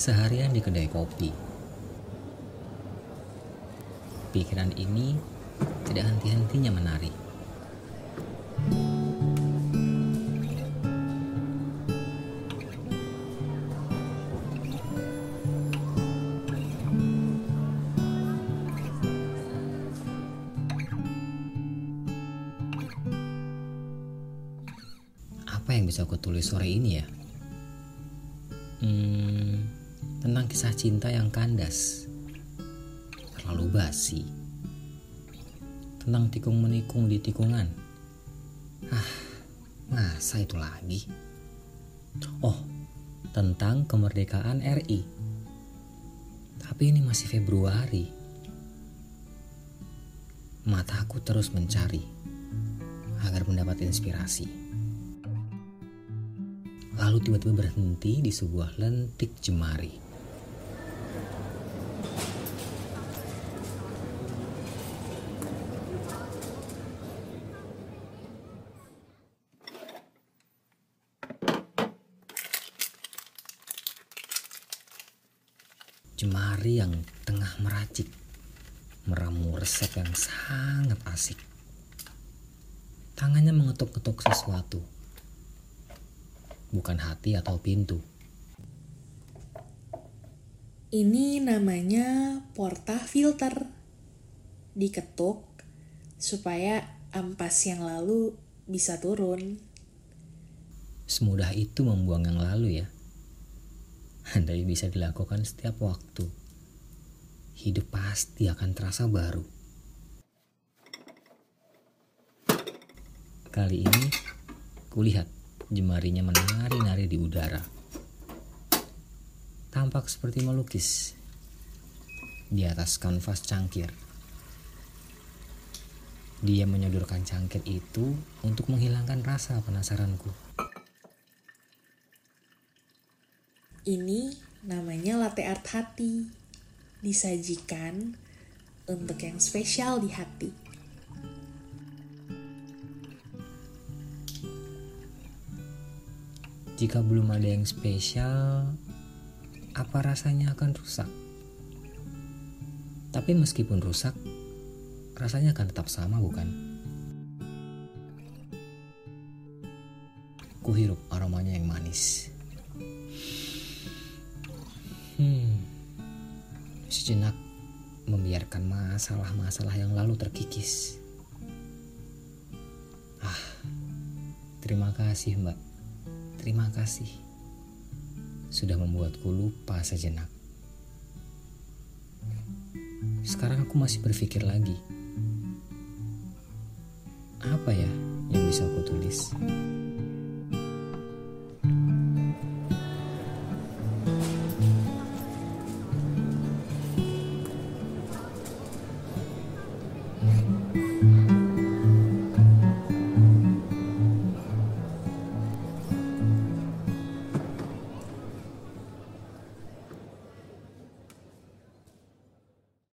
Seharian di kedai kopi. Pikiran ini tidak henti-hentinya menari. Apa yang bisa aku tulis sore ini ya? Hmm, tentang kisah cinta yang kandas, terlalu basi. Tentang tikung menikung di tikungan. Ah, masa itu lagi? Oh, tentang kemerdekaan RI. Tapi ini masih Februari. Mataku terus mencari agar mendapat inspirasi. Lalu tiba-tiba berhenti di sebuah lentik jemari. Jemari yang tengah meracik, meramu resep yang sangat asik. Tangannya mengetuk-ketuk sesuatu bukan hati atau pintu. Ini namanya portafilter. Diketuk supaya ampas yang lalu bisa turun. Semudah itu membuang yang lalu ya. Andai bisa dilakukan setiap waktu. Hidup pasti akan terasa baru. Kali ini kulihat jemarinya menari-nari di udara. Tampak seperti melukis di atas kanvas cangkir. Dia menyodorkan cangkir itu untuk menghilangkan rasa penasaranku. Ini namanya latte art hati. Disajikan untuk yang spesial di hati. Jika belum ada yang spesial, apa rasanya akan rusak? Tapi meskipun rusak, rasanya akan tetap sama, bukan? Kuhirup aromanya yang manis. Sejenak membiarkan masalah-masalah yang lalu terkikis. Ah, terima kasih, Mbak. Terima kasih sudah membuatku lupa sejenak. Sekarang aku masih berpikir lagi. Apa ya yang bisa aku tulis?